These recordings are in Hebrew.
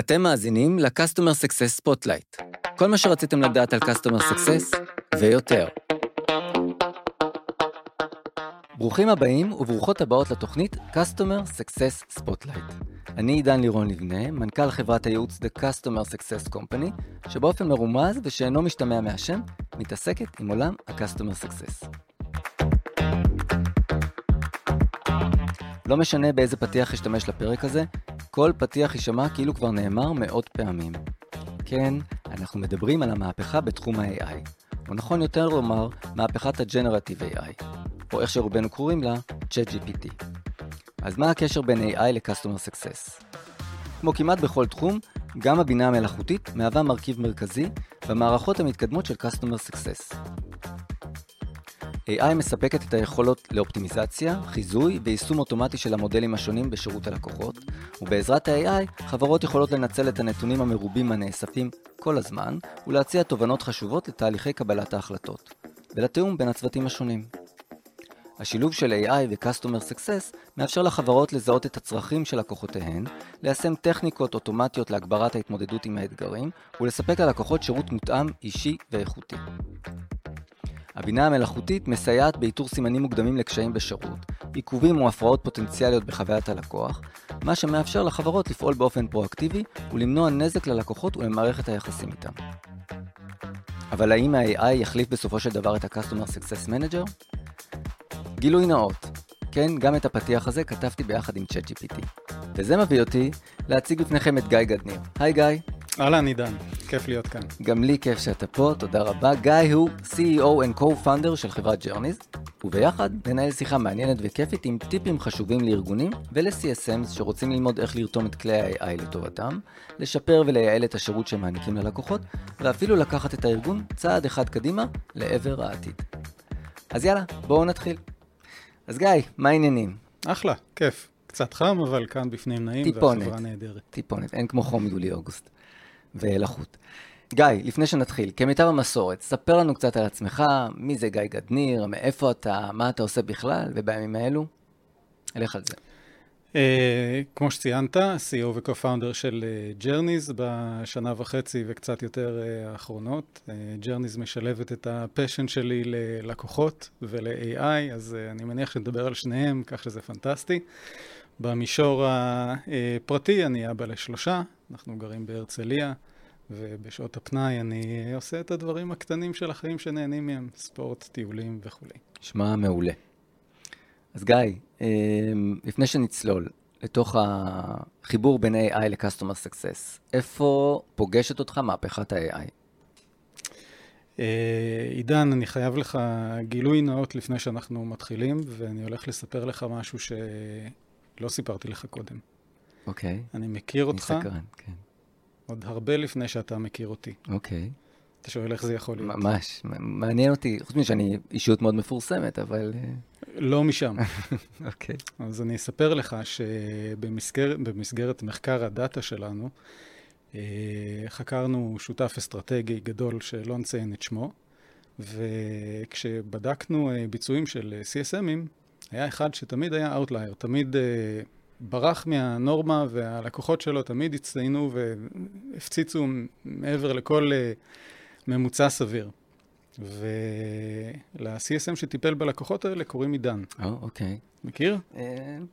אתם מאזינים ל-Customer Success Spotlight. כל מה שרציתם לדעת על Customer Success ויותר. ברוכים הבאים וברוכות הבאות לתוכנית Customer Success Spotlight. אני עידן לירון לבנה, מנכ"ל חברת הייעוץ The Customer Success Company, שבאופן מרומז ושאינו משתמע מהשם, מתעסקת עם עולם ה-Customer Success. לא משנה באיזה פתיח אשתמש לפרק הזה, כל פתיח יישמע כאילו כבר נאמר מאות פעמים. כן, אנחנו מדברים על המהפכה בתחום ה-AI, או נכון יותר לומר, מהפכת ה-Generative AI, או איך שרובנו קוראים לה, ChatGPT. אז מה הקשר בין AI ל-Customer Success? כמו כמעט בכל תחום, גם הבינה המלאכותית מהווה מרכיב מרכזי במערכות המתקדמות של Customer Success. AI מספקת את היכולות לאופטימיזציה, חיזוי ויישום אוטומטי של המודלים השונים בשירות הלקוחות, ובעזרת ה-AI חברות יכולות לנצל את הנתונים המרובים הנאספים כל הזמן, ולהציע תובנות חשובות לתהליכי קבלת ההחלטות, ולתיאום בין הצוותים השונים. השילוב של AI ו-Customer Success מאפשר לחברות לזהות את הצרכים של לקוחותיהן, ליישם טכניקות אוטומטיות להגברת ההתמודדות עם האתגרים, ולספק ללקוחות שירות מותאם, אישי ואיכותי. הבינה המלאכותית מסייעת באיתור סימנים מוקדמים לקשיים בשירות, עיכובים או הפרעות פוטנציאליות בחוויית הלקוח, מה שמאפשר לחברות לפעול באופן פרואקטיבי ולמנוע נזק ללקוחות ולמערכת היחסים איתם. אבל האם ה-AI יחליף בסופו של דבר את ה-Customer Success Manager? גילוי נאות, כן, גם את הפתיח הזה כתבתי ביחד עם ChatGPT. וזה מביא אותי להציג בפניכם את גיא גדניר. היי גיא. אהלן עידן, כיף להיות כאן. גם לי כיף שאתה פה, תודה רבה. גיא הוא CEO and co-founder של חברת ג'רניז, וביחד ננהל שיחה מעניינת וכיפית עם טיפים חשובים לארגונים ול- CSMs שרוצים ללמוד איך לרתום את כלי ה- AI לטובתם, לשפר ולייעל את השירות שהם מעניקים ללקוחות, ואפילו לקחת את הארגון צעד אחד קדימה לעבר העתיד. אז יאללה, בואו נתחיל. אז גיא, מה העניינים? אחלה, כיף. קצת חם, אבל כאן בפנים נעים, טיפונת, והחברה נהדרת. טיפונת, אין כמו חום יולי-אוגוסט. ולחות. גיא, לפני שנתחיל, כמיטב המסורת, ספר לנו קצת על עצמך, מי זה גיא גדניר, מאיפה אתה, מה אתה עושה בכלל, ובימים האלו, אלך על זה. אה, כמו שציינת, CEO ו- co-founder של ג'רניז אה, בשנה וחצי וקצת יותר אה, האחרונות. ג'רניז אה, משלבת את ה passion שלי ללקוחות ול- AI, אז אה, אני מניח שנדבר על שניהם, כך שזה פנטסטי. במישור הפרטי אני אבא לשלושה, אנחנו גרים בהרצליה, ובשעות הפנאי אני עושה את הדברים הקטנים של החיים שנהנים מהם, ספורט, טיולים וכולי. נשמע מעולה. אז גיא, לפני שנצלול לתוך החיבור בין AI ל-Customer Success, איפה פוגשת אותך מהפכת ה-AI? עידן, אני חייב לך גילוי נאות לפני שאנחנו מתחילים, ואני הולך לספר לך משהו ש... לא סיפרתי לך קודם. אוקיי. אני מכיר אותך. אני סקרן, כן. עוד הרבה לפני שאתה מכיר אותי. אוקיי. אתה שואל איך זה יכול להיות. ממש, מעניין אותי, חוץ מזה שאני אישיות מאוד מפורסמת, אבל... אה, לא משם. אוקיי. אז אני אספר לך שבמסגרת מחקר הדאטה שלנו, אה, חקרנו שותף אסטרטגי גדול שלא נציין את שמו, וכשבדקנו אה, ביצועים של CSMים, היה אחד שתמיד היה outlier, תמיד ברח מהנורמה והלקוחות שלו תמיד הצטיינו והפציצו מעבר לכל אה, ממוצע סביר. ול- CSM שטיפל בלקוחות האלה קוראים עידן. או, אה, אוקיי. Okay. מכיר? אה,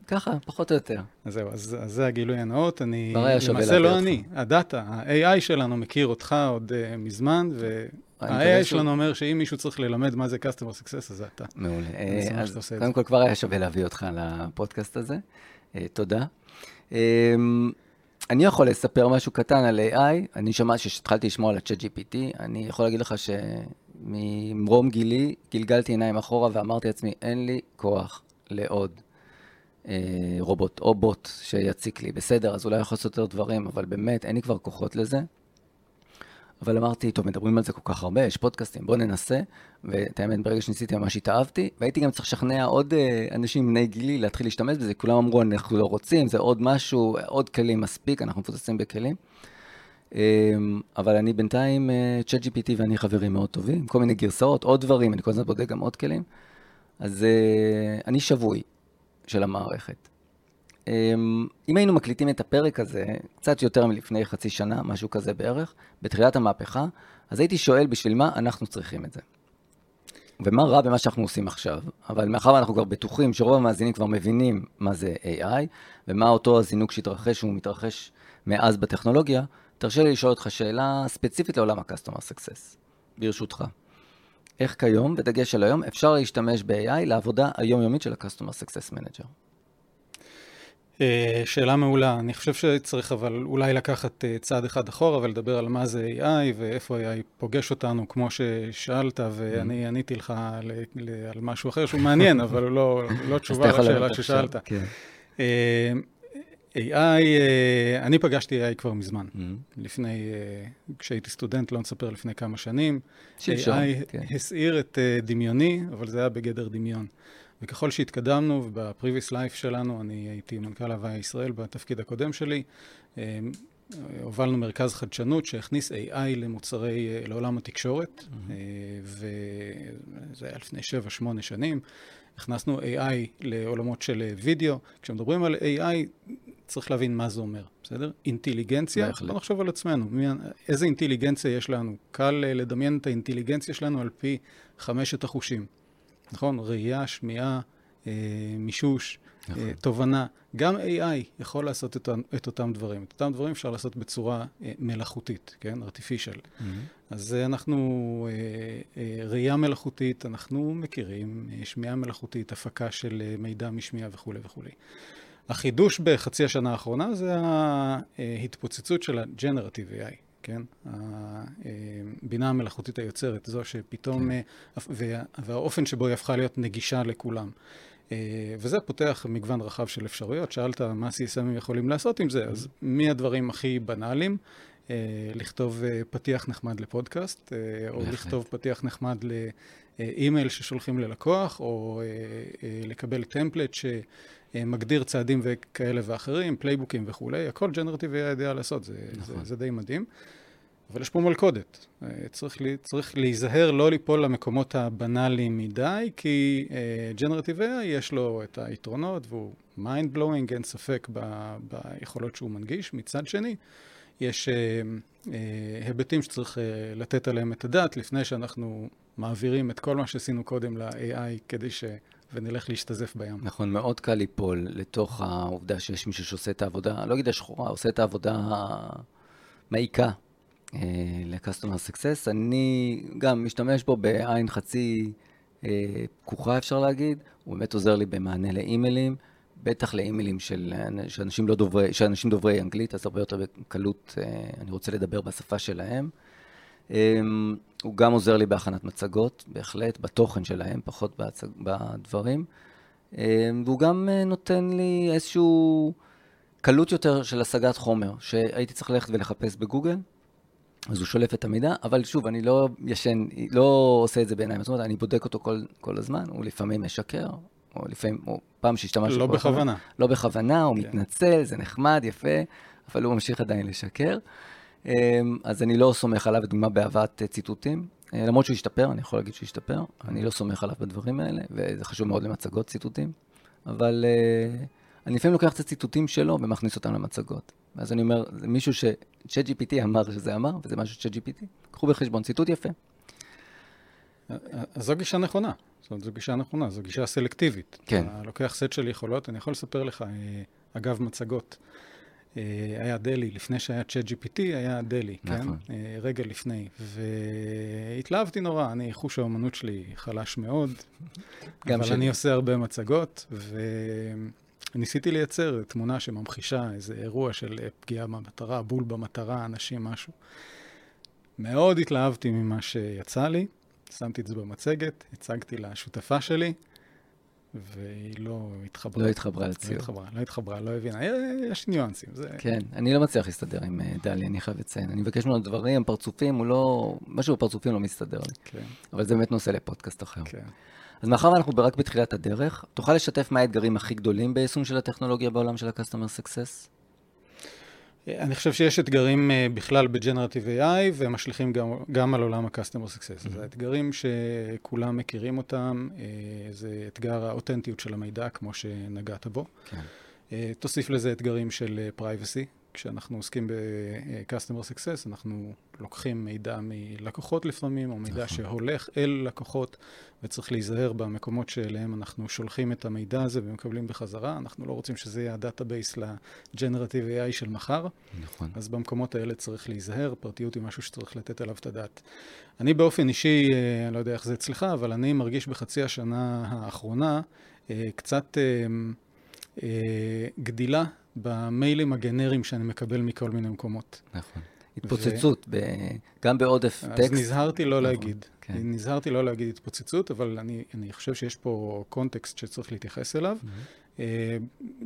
ככה, פחות או יותר. אז זהו, אז, אז זה הגילוי הנאות. אני, למעשה לא אני, הדאטה, ה- AI שלנו מכיר אותך עוד אה, מזמן, ו... ה- AI שלנו אומר שאם מישהו צריך ללמד מה זה Customer Success, אז זה אתה. מעולה. אז קודם כל כבר היה שווה להביא אותך לפודקאסט הזה. תודה. אני יכול לספר משהו קטן על AI. אני שמעתי שהתחלתי לשמוע על ה-chat GPT. אני יכול להגיד לך שממרום גילי גלגלתי עיניים אחורה ואמרתי לעצמי, אין לי כוח לעוד רובוט או בוט שיציק לי. בסדר, אז אולי יכול לעשות יותר דברים, אבל באמת, אין לי כבר כוחות לזה. אבל אמרתי, טוב, מדברים על זה כל כך הרבה, יש פודקאסטים, בואו ננסה. ואת האמת, ברגע שניסיתי ממש התאהבתי, והייתי גם צריך לשכנע עוד uh, אנשים בני גילי להתחיל להשתמש בזה, כולם אמרו, אנחנו לא רוצים, זה עוד משהו, עוד כלים מספיק, אנחנו מפוצצים בכלים. Um, אבל אני בינתיים, צ'אט uh, GPT ואני חברים מאוד טובים, כל מיני גרסאות, עוד דברים, אני כל הזמן בודק גם עוד כלים. אז uh, אני שבוי של המערכת. אמ, אם היינו מקליטים את הפרק הזה, קצת יותר מלפני חצי שנה, משהו כזה בערך, בתחילת המהפכה, אז הייתי שואל בשביל מה אנחנו צריכים את זה. ומה רע במה שאנחנו עושים עכשיו? אבל מאחר ואנחנו כבר בטוחים שרוב המאזינים כבר מבינים מה זה AI, ומה אותו הזינוק שהתרחש, הוא מתרחש מאז בטכנולוגיה, תרשה לי לשאול אותך שאלה ספציפית לעולם ה-Customer Success, ברשותך. איך כיום, בדגש על היום, אפשר להשתמש ב-AI לעבודה היומיומית של ה-Customer Success Manager? אה, שאלה מעולה. אני חושב שצריך אבל אולי לקחת אה, צעד אחד אחורה ולדבר על מה זה AI ואיפה AI פוגש אותנו, כמו ששאלת, ואני mm-hmm. עניתי לך על משהו אחר שהוא מעניין, אבל הוא לא, לא תשובה לשאלה ששאלת. כן. אה, AI, אני פגשתי AI כבר מזמן, mm-hmm. לפני, כשהייתי סטודנט, לא נספר לפני כמה שנים. שלשום, כן. AI הסעיר את דמיוני, אבל זה היה בגדר דמיון. וככל שהתקדמנו, ובפריוויס לייף שלנו, אני הייתי מנכ"ל הוויה ישראל בתפקיד הקודם שלי, אה, הובלנו מרכז חדשנות שהכניס AI למוצרי, אה, לעולם התקשורת, mm-hmm. וזה היה לפני 7-8 שנים. הכנסנו AI לעולמות של וידאו. כשמדברים על AI, צריך להבין מה זה אומר, בסדר? אינטליגנציה, בוא נחשוב על עצמנו. איזה אינטליגנציה יש לנו? קל לדמיין את האינטליגנציה שלנו על פי חמשת החושים. נכון? ראייה, שמיעה, אה, מישוש, אה, נכון. אה, תובנה. גם AI יכול לעשות את, את אותם דברים. את אותם דברים אפשר לעשות בצורה אה, מלאכותית, כן? artificial. Mm-hmm. אז אנחנו, אה, אה, ראייה מלאכותית, אנחנו מכירים, אה, שמיעה מלאכותית, הפקה של אה, מידע משמיעה וכולי וכולי. החידוש בחצי השנה האחרונה זה ההתפוצצות של ה-Generative AI. כן? הבינה המלאכותית היוצרת, זו שפתאום, כן. וה, והאופן שבו היא הפכה להיות נגישה לכולם. אה, וזה פותח מגוון רחב של אפשרויות. שאלת מה CSMים יכולים לעשות עם זה, אז מהדברים הכי בנאליים, אה, לכתוב אה, פתיח נחמד לפודקאסט, או לכתוב פתיח נחמד לאימייל ששולחים ללקוח, או לקבל template שמגדיר צעדים וכאלה ואחרים, playbookים וכולי, הכל generative היה יודע לעשות, זה, נכון. זה, זה די מדהים. אבל יש פה מלכודת. אה, צריך, לי, צריך להיזהר לא ליפול למקומות הבנאליים מדי, כי ג'נרטיב uh, AI יש לו את היתרונות והוא mind blowing, אין ספק ב, ביכולות שהוא מנגיש. מצד שני, יש uh, uh, היבטים שצריך uh, לתת עליהם את הדעת לפני שאנחנו מעבירים את כל מה שעשינו קודם ל-AI כדי ש... ונלך להשתזף בים. נכון, מאוד קל ליפול לתוך העובדה שיש מישהו שעושה את העבודה, לא אגיד השחורה, עושה את העבודה המעיקה אה, ל-Customer Success. אני גם משתמש בו בעין חצי אה, פקוחה, אפשר להגיד. הוא באמת עוזר לי במענה לאימיילים, בטח לאימיילים של, אנשים, לא דוברי, של אנשים דוברי אנגלית, אז הרבה יותר בקלות אה, אני רוצה לדבר בשפה שלהם. הוא גם עוזר לי בהכנת מצגות, בהחלט, בתוכן שלהם, פחות בהצג, בדברים. והוא גם נותן לי איזשהו קלות יותר של השגת חומר, שהייתי צריך ללכת ולחפש בגוגל. אז הוא שולף את המידע, אבל שוב, אני לא ישן, לא עושה את זה בעיניים אומרת, אני בודק אותו כל, כל הזמן, הוא לפעמים משקר, או לפעמים, או פעם שהשתמשתי... לא בכוונה. לא בכוונה, הוא כן. מתנצל, זה נחמד, יפה, אבל הוא ממשיך עדיין לשקר. אמ, אז אני לא סומך עליו, לדוגמה, בהבאת ציטוטים. אה, למרות שהוא השתפר, אני יכול להגיד שהוא השתפר, אני לא סומך עליו בדברים האלה, וזה חשוב מאוד למצגות ציטוטים. אבל uh, אני לפעמים לוקח את הציטוטים שלו ומכניס אותם למצגות. ואז אני אומר, זה מישהו ש-ChatGPT אמר שזה אמר, וזה משהו ש-ChatGPT, קחו בחשבון, ציטוט יפה. אז זו גישה נכונה. זאת אומרת, זו גישה נכונה, זו גישה סלקטיבית. כן. אתה לוקח סט של יכולות, אני יכול לספר לך, אה, אגב מצגות, אה, היה דלי, לפני שהיה צ'אט GPT, היה דלי, כן? נכון. כן? רגע לפני. והתלהבתי נורא, אני, חוש האומנות שלי חלש מאוד, אבל שלי. אני עושה הרבה מצגות, ו... ניסיתי לייצר תמונה שממחישה איזה אירוע של פגיעה במטרה, בול במטרה, אנשים, משהו. מאוד התלהבתי ממה שיצא לי, שמתי את זה במצגת, הצגתי לשותפה שלי, והיא לא התחברה. לא התחברה לציור. לא התחברה, לא התחברה, לא הבינה. אה, יש ניואנסים. זה... כן, אני לא מצליח להסתדר עם אה, דלי, אני חייב לציין. אני מבקש ממנו דברים, פרצופים, הוא לא... משהו בפרצופים לא מסתדר לי. כן. אבל זה באמת נושא לפודקאסט אחר. כן. אז מאחר ואנחנו רק בתחילת הדרך, תוכל לשתף מה האתגרים הכי גדולים ביישום של הטכנולוגיה בעולם של ה-Customer Success? אני חושב שיש אתגרים אה, בכלל ב- Generative AI ומשליכים גם, גם על עולם ה- Customer Success. Mm-hmm. זה אתגרים שכולם מכירים אותם, אה, זה אתגר האותנטיות של המידע, כמו שנגעת בו. כן. תוסיף לזה אתגרים של privacy. כשאנחנו עוסקים ב- customer success, אנחנו לוקחים מידע מלקוחות לפעמים, או מידע נכון. שהולך אל לקוחות, וצריך להיזהר במקומות שאליהם אנחנו שולחים את המידע הזה ומקבלים בחזרה. אנחנו לא רוצים שזה יהיה ה database ל- Generative AI של מחר. נכון. אז במקומות האלה צריך להיזהר, פרטיות היא משהו שצריך לתת עליו את הדעת. אני באופן אישי, אה, אני לא יודע איך זה אצלך, אבל אני מרגיש בחצי השנה האחרונה אה, קצת אה, גדילה במיילים הגנריים שאני מקבל מכל מיני מקומות. נכון. התפוצצות, ו... ב... גם בעודף אז טקסט. אז נזהרתי לא נכון, להגיד. כן. נזהרתי לא להגיד התפוצצות, אבל אני, אני חושב שיש פה קונטקסט שצריך להתייחס אליו. Mm-hmm.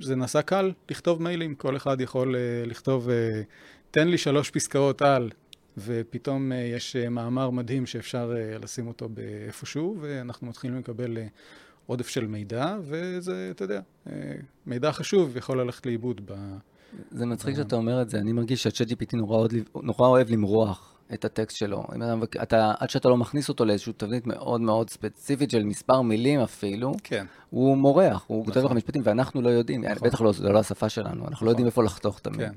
זה נעשה קל לכתוב מיילים, כל אחד יכול אה, לכתוב, אה, תן לי שלוש פסקאות על, ופתאום יש מאמר מדהים שאפשר לשים אותו באיפשהו, ואנחנו מתחילים לקבל עודף של מידע, וזה, אתה יודע, אה, מידע חשוב יכול ללכת לאיבוד ב... זה מצחיק שאתה אומר את זה, אני מרגיש שה-ChatGPT נורא, נורא אוהב למרוח את הטקסט שלו. אתה, עד שאתה לא מכניס אותו לאיזושהי תבנית מאוד מאוד ספציפית של מספר מילים אפילו, כן. הוא מורח, הוא נכון. כותב לך משפטים, ואנחנו לא יודעים, נכון. בטח לא, זה לא השפה שלנו, אנחנו לא נכון. לא יודעים איפה לחתוך המילים. כן.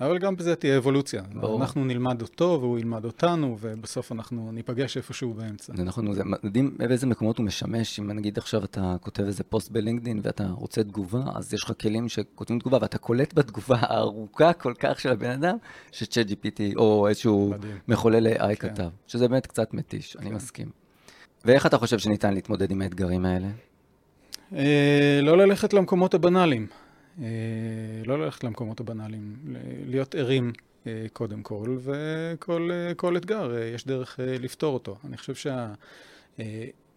אבל גם בזה תהיה אבולוציה. ברור. אנחנו נלמד אותו והוא ילמד אותנו, ובסוף אנחנו ניפגש איפשהו באמצע. זה נכון, זה מדהים באיזה מקומות הוא משמש. אם נגיד עכשיו אתה כותב איזה פוסט בלינקדאין ואתה רוצה תגובה, אז יש לך כלים שכותבים תגובה, ואתה קולט בתגובה הארוכה כל כך של הבן אדם, שצ'אט GPT או איזשהו מחולל AI כן. כתב. שזה באמת קצת מתיש, כן. אני מסכים. ואיך אתה חושב שניתן להתמודד עם האתגרים האלה? אה, לא ללכת למקומות הבנאליים. אה, לא ללכת למקומות הבנאליים, להיות ערים אה, קודם כל, וכל אה, אתגר יש דרך לפתור אותו. אני חושב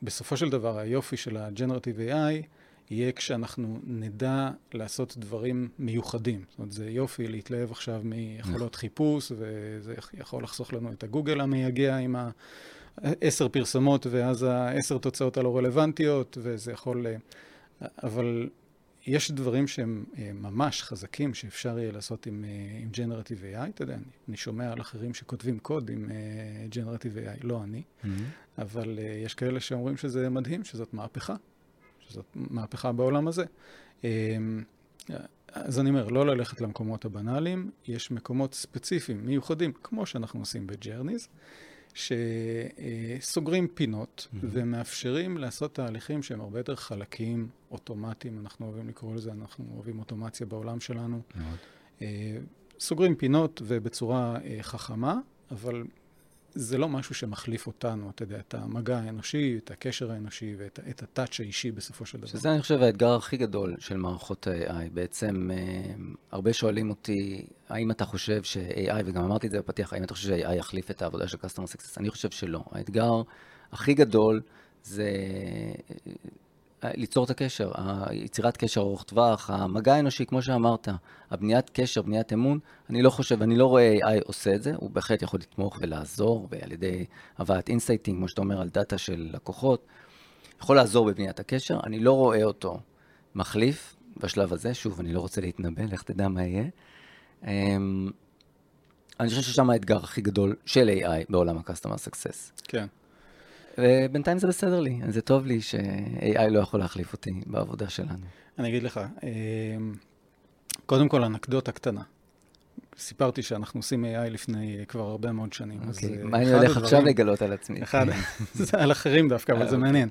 שבסופו של דבר היופי של ה-Generative AI יהיה כשאנחנו נדע לעשות דברים מיוחדים. זאת אומרת, זה יופי להתלהב עכשיו מיכולות חיפוש, וזה יכול לחסוך לנו את הגוגל המייגע עם העשר פרסומות ואז העשר תוצאות הלא רלוונטיות, וזה יכול... אבל יש דברים שהם אה, ממש חזקים שאפשר יהיה לעשות עם, אה, עם Generative AI, אתה יודע, אני, אני שומע על אחרים שכותבים קוד עם אה, Generative AI, לא אני, mm-hmm. אבל אה, יש כאלה שאומרים שזה מדהים, שזאת מהפכה, שזאת מהפכה בעולם הזה. אה, אז אני אומר, לא ללכת למקומות הבנאליים, יש מקומות ספציפיים, מיוחדים, כמו שאנחנו עושים בג'רניז, שסוגרים פינות mm-hmm. ומאפשרים לעשות תהליכים שהם הרבה יותר חלקיים, אוטומטיים, אנחנו אוהבים לקרוא לזה, אנחנו אוהבים אוטומציה בעולם שלנו. מאוד. אה, סוגרים פינות ובצורה אה, חכמה, אבל זה לא משהו שמחליף אותנו, אתה יודע, את המגע האנושי, את הקשר האנושי ואת הטאץ' האישי בסופו של דבר. שזה, אני חושב, האתגר הכי גדול של מערכות ה-AI. בעצם, אה, הרבה שואלים אותי, האם אתה חושב ש-AI, וגם אמרתי את זה בפתיח, האם אתה חושב ש-AI יחליף את העבודה של Customer Success? אני חושב שלא. האתגר הכי גדול זה ליצור את הקשר, יצירת קשר ארוך טווח, המגע האנושי, כמו שאמרת, הבניית קשר, בניית אמון, אני לא חושב, אני לא רואה AI עושה את זה, הוא בהחלט יכול לתמוך ולעזור, ועל ידי הבאת insighting, כמו שאתה אומר, על דאטה של לקוחות, יכול לעזור בבניית הקשר, אני לא רואה אותו מחליף בשלב הזה, שוב, אני לא רוצה להתנבא, לך תדע מה יהיה. אמ, אני חושב ששם האתגר הכי גדול של AI בעולם ה- Customer Success. כן. ובינתיים זה בסדר לי, זה טוב לי ש-AI לא יכול להחליף אותי בעבודה שלנו. אני אגיד לך, אמ, קודם כל אנקדוטה קטנה. סיפרתי שאנחנו עושים AI לפני כבר הרבה מאוד שנים. אוקיי, אה, מה אני הולך עכשיו לגלות על עצמי? אחד, זה על אחרים דווקא, אבל זה אוקיי. מעניין.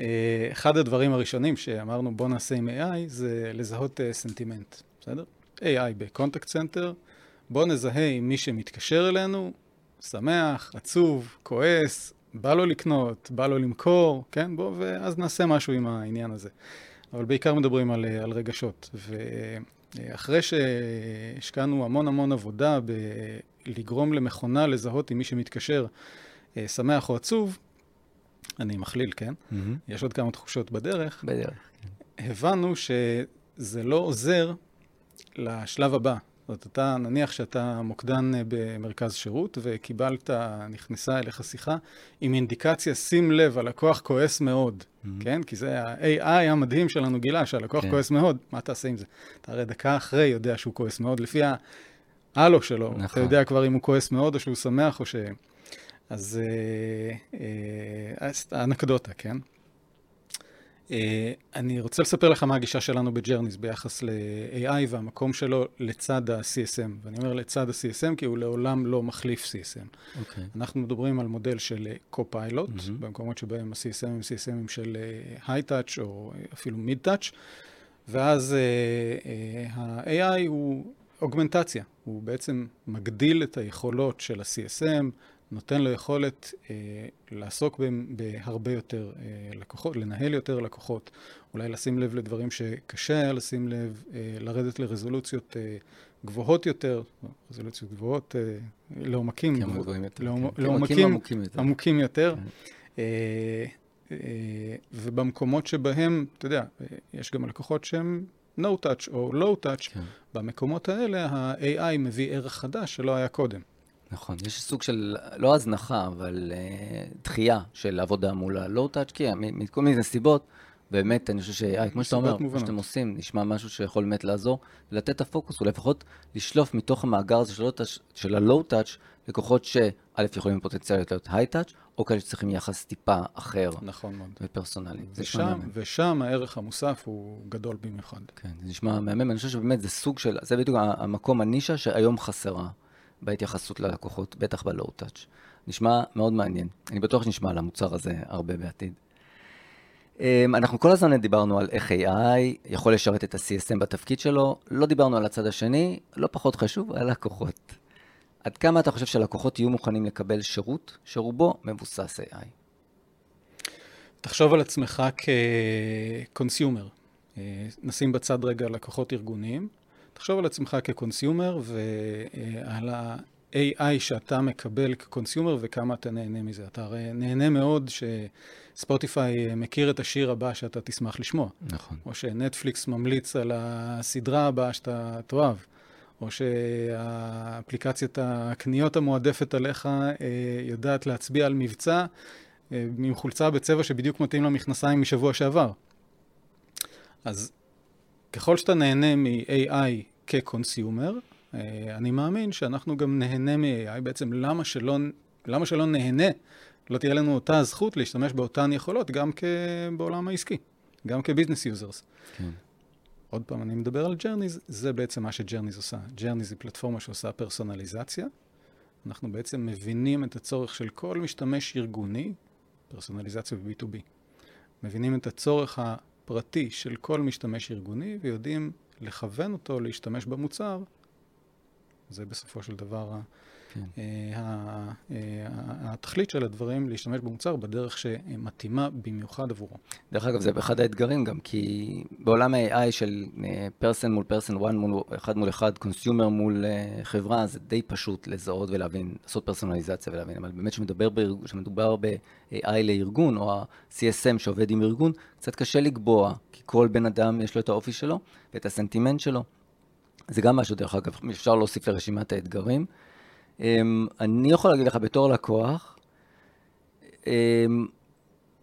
אה, אחד הדברים הראשונים שאמרנו בוא נעשה עם AI זה לזהות סנטימנט, אה, בסדר? AI ב contact center, בוא נזהה עם מי שמתקשר אלינו, שמח, עצוב, כועס, בא לו לקנות, בא לו למכור, כן? בוא, ואז נעשה משהו עם העניין הזה. אבל בעיקר מדברים על, על רגשות. ואחרי שהשקענו המון המון עבודה בלגרום למכונה לזהות עם מי שמתקשר אה, שמח או עצוב, אני מכליל, כן? Mm-hmm. יש עוד כמה תחושות בדרך. בדרך, כן. הבנו שזה לא עוזר לשלב הבא. זאת אומרת, אתה, נניח שאתה מוקדן אה, במרכז שירות וקיבלת, נכנסה אליך שיחה עם אינדיקציה, שים לב, הלקוח כועס מאוד, mm-hmm. כן? כי זה ה-AI המדהים שלנו גילה, שהלקוח כן. כועס מאוד, מה תעשה עם זה? אתה הרי דקה אחרי יודע שהוא כועס מאוד, לפי ההלו שלו, נכון. אתה יודע כבר אם הוא כועס מאוד או שהוא שמח או ש... אז אה, אה, אנקדוטה, כן? אני רוצה לספר לך מה הגישה שלנו ב Journeys ביחס ל-AI והמקום שלו לצד ה-CSM. ואני אומר לצד ה-CSM כי הוא לעולם לא מחליף CSM. Okay. אוקיי. אנחנו מדברים על מודל של co-pilot, mm-hmm. במקומות שבהם ה-CSM הם CSM ים של high-touch או אפילו mid-touch, ואז ה-AI הוא augmentation. הוא בעצם מגדיל את היכולות של ה-CSM, נותן לו יכולת אה, לעסוק בהרבה יותר אה, לקוחות, לנהל יותר לקוחות, אולי לשים לב לדברים שקשה היה לשים לב, אה, לרדת לרזולוציות אה, גבוהות יותר, רזולוציות גבוהות, אה, לעומקים, כן, גבוה, יותר, לעומ, כן. לעומקים עמוקים יותר. עמוקים יותר. כן. אה, אה, ובמקומות שבהם, אתה יודע, אה, יש גם לקוחות שהם no touch או low touch, כן. במקומות האלה ה-AI מביא ערך חדש שלא היה קודם. נכון, יש סוג של, לא הזנחה, אבל uh, דחייה של עבודה מול ה-low-touch, כי מכל מיני סיבות, באמת, אני חושב ש... כמו שאתה אומר, מה שאתם עושים, נשמע משהו שיכול באמת לעזור, לתת את הפוקוס, או לפחות לשלוף מתוך המאגר הזה של ה-low-touch, לקוחות שא' יכולים פוטנציאליות להיות high-touch, או כאלה שצריכים יחס טיפה אחר. נכון מאוד. ופרסונלי. ושם, ושם הערך המוסף הוא גדול במיוחד. כן, זה נשמע מהמם, אני חושב שבאמת זה סוג של, זה בדיוק המקום, הנישה שהיום חסרה. בהתייחסות ללקוחות, בטח בלואו-טאץ'. נשמע מאוד מעניין. אני בטוח שנשמע על המוצר הזה הרבה בעתיד. אמ, אנחנו כל הזמן דיברנו על איך AI יכול לשרת את ה-CSM בתפקיד שלו, לא דיברנו על הצד השני, לא פחות חשוב, על לקוחות. עד כמה אתה חושב שלקוחות יהיו מוכנים לקבל שירות שרובו מבוסס AI? תחשוב על עצמך כקונסיומר. אה, נשים בצד רגע לקוחות ארגוניים. תחשוב על עצמך כקונסיומר ועל ה-AI שאתה מקבל כקונסיומר וכמה אתה נהנה מזה. אתה הרי נהנה מאוד שספוטיפיי מכיר את השיר הבא שאתה תשמח לשמוע. נכון. או שנטפליקס ממליץ על הסדרה הבאה שאתה תאהב. או שהאפליקציית הקניות המועדפת עליך אה, יודעת להצביע על מבצע אה, עם חולצה בצבע שבדיוק מתאים למכנסיים משבוע שעבר. אז ככל שאתה נהנה מ-AI כ consumer, אה, אני מאמין שאנחנו גם נהנה מ-AI. בעצם למה שלא, למה שלא נהנה, לא תהיה לנו אותה הזכות להשתמש באותן יכולות גם בעולם העסקי, גם כ business users. כן. עוד פעם, אני מדבר על Journeys, זה בעצם מה ש Journeys עושה. Journeys היא פלטפורמה שעושה פרסונליזציה. אנחנו בעצם מבינים את הצורך של כל משתמש ארגוני, פרסונליזציה ב-B2B. מבינים את הצורך פרטי של כל משתמש ארגוני ויודעים לכוון אותו להשתמש במוצר, זה בסופו של דבר התכלית של הדברים, להשתמש במוצר בדרך שמתאימה במיוחד עבורו. דרך אגב, זה אחד האתגרים גם, כי בעולם ה-AI של פרסן מול פרסן, one מול אחד מול אחד, קונסיומר מול אה, חברה, זה די פשוט לזהות ולהבין, לעשות פרסונליזציה ולהבין, אבל באמת כשמדובר ב-AI לארגון, או ה-CSM שעובד עם ארגון, קצת קשה לקבוע, כי כל בן אדם יש לו את האופי שלו ואת הסנטימנט שלו. זה גם משהו, דרך אגב, אפשר להוסיף לרשימת האתגרים. Um, אני יכול להגיד לך בתור לקוח, um,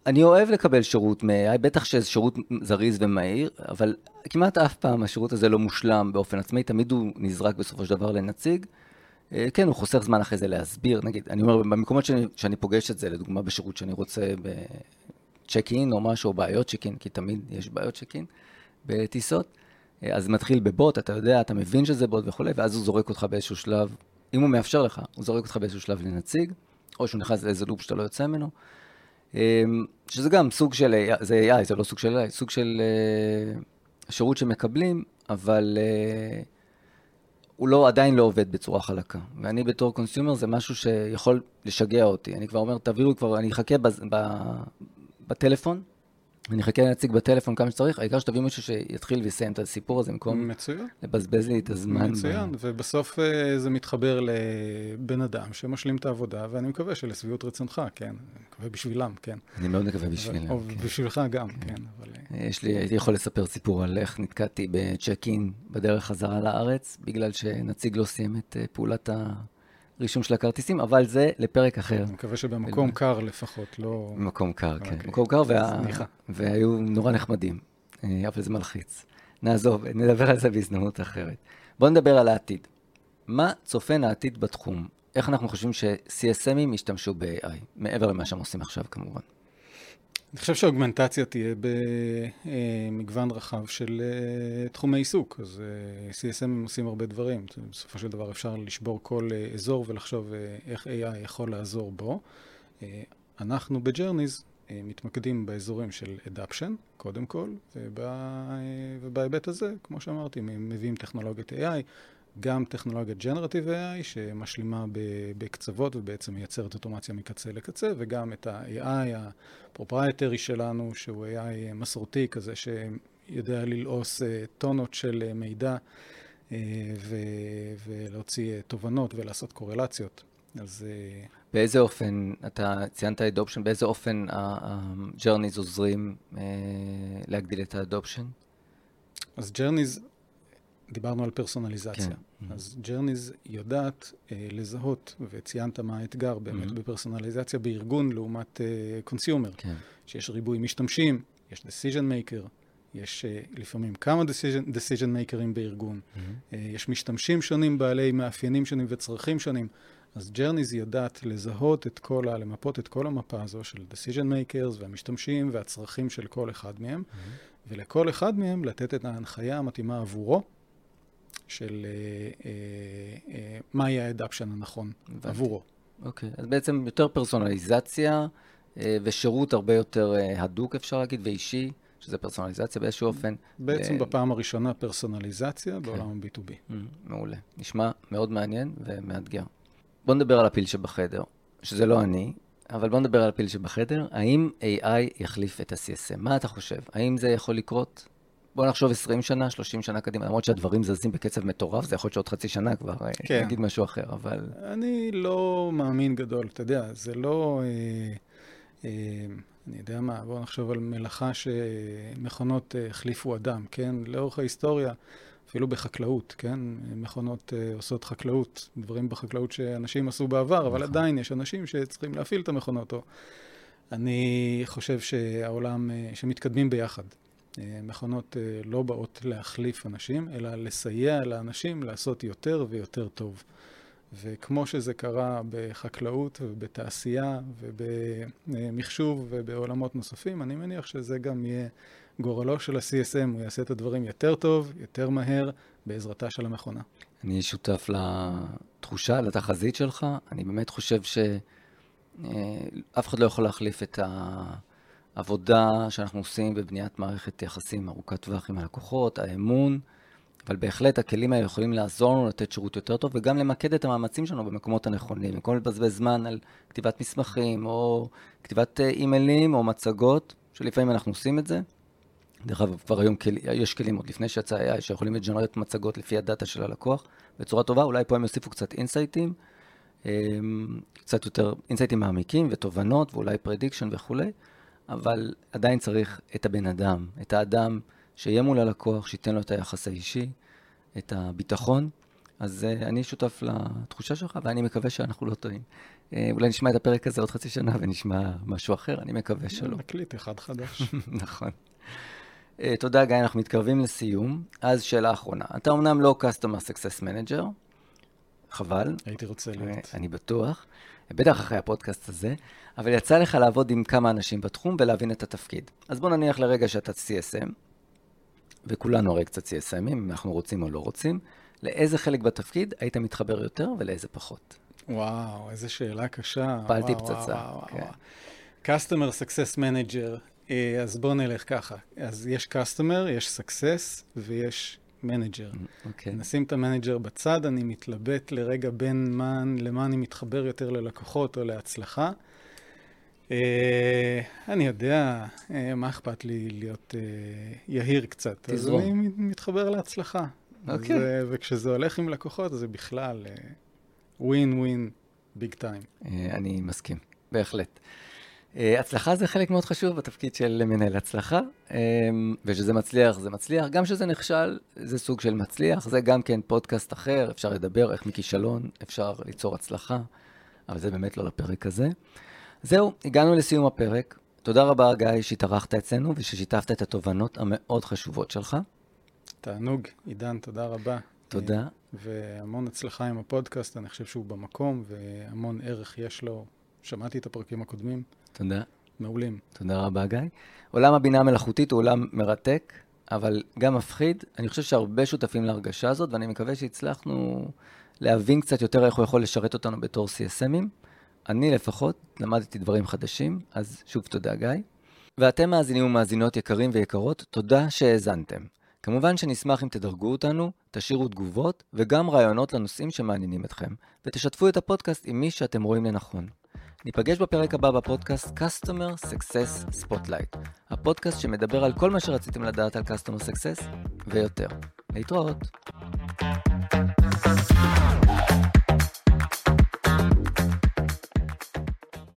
אני אוהב לקבל שירות מ-AI, בטח שזה שירות זריז ומהיר, אבל כמעט אף פעם השירות הזה לא מושלם באופן עצמי, תמיד הוא נזרק בסופו של דבר לנציג. Uh, כן, הוא חוסך זמן אחרי זה להסביר, נגיד, אני אומר, במקומות שאני, שאני פוגש את זה, לדוגמה בשירות שאני רוצה בצ'ק אין או משהו, או בעיות צ'ק אין, כי תמיד יש בעיות צ'ק אין בטיסות, uh, אז מתחיל בבוט, אתה יודע, אתה מבין שזה בוט וכולי, ואז הוא זורק אותך באיזשהו שלב אם הוא מאפשר לך, הוא זורק אותך באיזשהו שלב לנציג, או שהוא נכנס לאיזה לופ שאתה לא יוצא ממנו, אמ, שזה גם סוג של, זה AI, זה לא סוג של AI, סוג של uh, שירות שמקבלים, אבל uh, הוא לא, עדיין לא עובד בצורה חלקה. ואני בתור קונסיומר זה משהו שיכול לשגע אותי. אני כבר אומר, תעבירו כבר, אני אחכה בטלפון, אני אחכה להציג בטלפון כמה שצריך, העיקר שתביא מישהו שיתחיל ויסיים את הסיפור הזה במקום מצוין. לבזבז לי את הזמן. מצוין, ב... ובסוף uh, זה מתחבר לבן אדם שמשלים את העבודה, ואני מקווה שלשביעות רצונך, כן, אני מקווה בשבילם, כן. אני מאוד מקווה בשבילם. או כן. בשבילך גם, כן. כן אבל... אה, יש לי, הייתי יכול לספר סיפור על איך נתקעתי בצ'ק אין בדרך חזרה לארץ, בגלל שנציג לא סיים את פעולת ה... רישום של הכרטיסים, אבל זה לפרק אחר. אני מקווה שבמקום קר לפחות, לא... במקום קר, כן. במקום אוקיי. קר, וה... והיו נורא נחמדים, אה, אבל זה מלחיץ. נעזוב, נדבר על זה בהזדמנות אחרת. בואו נדבר על העתיד. מה צופן העתיד בתחום? איך אנחנו חושבים ש-CSMים ישתמשו ב-AI, מעבר למה שהם עושים עכשיו כמובן? אני חושב שה augmentation תהיה במגוון רחב של אה, תחומי עיסוק. אז אה, CSM עושים הרבה דברים. בסופו של דבר אפשר לשבור כל אה, אזור ולחשוב איך AI יכול לעזור בו. אנחנו ב Journeys מתמקדים באזורים של adoption, קודם כל, ובהיבט הזה, כמו שאמרתי, מביאים טכנולוגיית AI. גם טכנולוגיית Generative AI שמשלימה בקצוות ובעצם מייצרת אוטומציה מקצה לקצה, וגם את ה-AI ה proprietary שלנו, שהוא AI מסורתי כזה שיודע ללעוס אה, טונות של אה, מידע אה, ולהוציא תובנות ולעשות קורלציות. אז... באיזה אופן, אתה ציינת adoption, באיזה אופן ה-Journeys עוזרים להגדיל את ה adoption? אז Journeys דיברנו על פרסונליזציה. כן. אז Journeys יודעת אה, לזהות, וציינת מה האתגר באמת mm-hmm. בפרסונליזציה בארגון לעומת consumer. אה, כן. שיש ריבוי משתמשים, יש decision maker, יש אה, לפעמים כמה decision, decision makers בארגון, mm-hmm. אה, יש משתמשים שונים בעלי מאפיינים שונים וצרכים שונים. אז Journeys יודעת לזהות את כל ה... למפות את כל המפה הזו של decision makers והמשתמשים והצרכים של כל אחד מהם, mm-hmm. ולכל אחד מהם לתת את ההנחיה המתאימה עבורו. של אה, אה, אה, מה יהיה האדפשן הנכון. עבורו. אוקיי, אז בעצם יותר פרסונליזציה ושירות הרבה יותר הדוק, אפשר להגיד, ואישי, שזה פרסונליזציה באיזשהו אופן. בעצם בפעם הראשונה פרסונליזציה כן. בעולם ה-B2B. Mm, מעולה. נשמע מאוד מעניין ומאתגר. בוא נדבר על הפיל שבחדר, שזה לא אני, אבל בוא נדבר על הפיל שבחדר. האם AI יחליף את ה-CSM? מה אתה חושב? האם זה יכול לקרות? בוא נחשוב 20 שנה, 30 שנה קדימה, למרות שהדברים זזים בקצב מטורף, זה יכול להיות שעוד חצי שנה כבר אה, כן. נגיד משהו אחר, אבל... אני לא מאמין גדול, אתה יודע, זה לא... אה, אה, אני יודע מה, בואו נחשוב על מלאכה שמכונות אה, החליפו אדם, כן? לאורך ההיסטוריה, אפילו בחקלאות, כן? מכונות אה, עושות חקלאות, דברים בחקלאות שאנשים עשו בעבר, נכון. אבל עדיין יש אנשים שצריכים להפעיל את המכונות. או... אני חושב שהעולם, אה, שמתקדמים ביחד. אה, מכונות אה, לא באות להחליף אנשים, אלא לסייע לאנשים לעשות יותר ויותר טוב. וכמו שזה קרה בחקלאות ובתעשייה ובמחשוב ובעולמות נוספים, אני מניח שזה גם יהיה גורלו של ה-CSM, הוא יעשה את הדברים יותר טוב, יותר מהר, בעזרתה של המכונה. אני שותף לתחושה, לתחזית שלך. אני באמת חושב שאף אה, אחד לא יכול להחליף את ה... עבודה שאנחנו עושים בבניית מערכת יחסים ארוכת טווח עם הלקוחות, האמון, אבל בהחלט הכלים האלה יכולים לעזור לנו לתת שירות יותר טוב וגם למקד את המאמצים שלנו במקומות הנכונים. במקום לבזבז זמן על כתיבת מסמכים או כתיבת אה, אימיילים או מצגות, שלפעמים אנחנו עושים את זה. דרך אגב, כבר היום כל, יש כלים עוד לפני שיצא AI שיכולים לג'נרט מצגות לפי הדאטה של הלקוח בצורה טובה, אולי פה הם יוסיפו קצת insight ים, אמ, קצת יותר insight ים מעמיקים ותובנות ואולי prediction וכולי. אבל עדיין צריך את הבן אדם, את האדם שיהיה מול הלקוח, שייתן לו את היחס האישי, את הביטחון. אז uh, אני שותף לתחושה שלך, ואני מקווה שאנחנו לא טועים. Uh, אולי נשמע את הפרק הזה עוד חצי שנה ונשמע משהו אחר, אני מקווה שלא. נקליט אחד חדש. נכון. Uh, תודה, גיא, אנחנו מתקרבים לסיום. אז שאלה אחרונה. אתה אמנם לא Customer Success Manager, חבל. הייתי רוצה להיות. אני בטוח. בטח אחרי הפודקאסט הזה, אבל יצא לך לעבוד עם כמה אנשים בתחום ולהבין את התפקיד. אז בוא נניח לרגע שאתה CSM, וכולנו הרי קצת CSMים, אם אנחנו רוצים או לא רוצים, לאיזה חלק בתפקיד היית מתחבר יותר ולאיזה פחות? וואו, איזה שאלה קשה. פעלתי פצצה. כן. Customer Success Manager, אה, אז בוא נלך ככה. אז יש Customer, יש Success ויש Manager. Okay. אוקיי. נשים את ה Manager בצד, אני מתלבט לרגע בין מה, למה אני מתחבר יותר ללקוחות או להצלחה. Uh, אני יודע, uh, מה אכפת לי להיות uh, יהיר קצת. תזרום. אז אני מתחבר להצלחה. אוקיי. Okay. אז, uh, וכשזה הולך עם לקוחות, זה בכלל ווין ווין ביג טיים. אני מסכים, בהחלט. אה, הצלחה זה חלק מאוד חשוב בתפקיד של מנהל הצלחה, אה, וכשזה מצליח, זה מצליח. גם כשזה נכשל, זה סוג של מצליח. זה גם כן פודקאסט אחר, אפשר לדבר איך מכישלון אפשר ליצור הצלחה, אבל זה באמת לא לפרק הזה. זהו, הגענו לסיום הפרק. תודה רבה, גיא, שהתארחת אצלנו וששיתפת את התובנות המאוד חשובות שלך. תענוג, עידן, תודה רבה. תודה. אה, והמון הצלחה עם הפודקאסט, אני חושב שהוא במקום, והמון ערך יש לו. שמעתי את הפרקים הקודמים. תודה. מעולים. תודה רבה, גיא. עולם הבינה המלאכותית הוא עולם מרתק, אבל גם מפחיד. אני חושב שהרבה שותפים להרגשה הזאת, ואני מקווה שהצלחנו להבין קצת יותר איך הוא יכול לשרת אותנו בתור CSMים. אני לפחות למדתי דברים חדשים, אז שוב תודה, גיא. ואתם מאזינים ומאזינות יקרים ויקרות, תודה שהאזנתם. כמובן שנשמח אם תדרגו אותנו, תשאירו תגובות וגם רעיונות לנושאים שמעניינים אתכם, ותשתפו את הפודקאסט עם מי שאתם רואים לנכון. ניפגש בפרק הבא בפודקאסט Customer Success Spotlight, הפודקאסט שמדבר על כל מה שרציתם לדעת על Customer Success ויותר. להתראות. thank you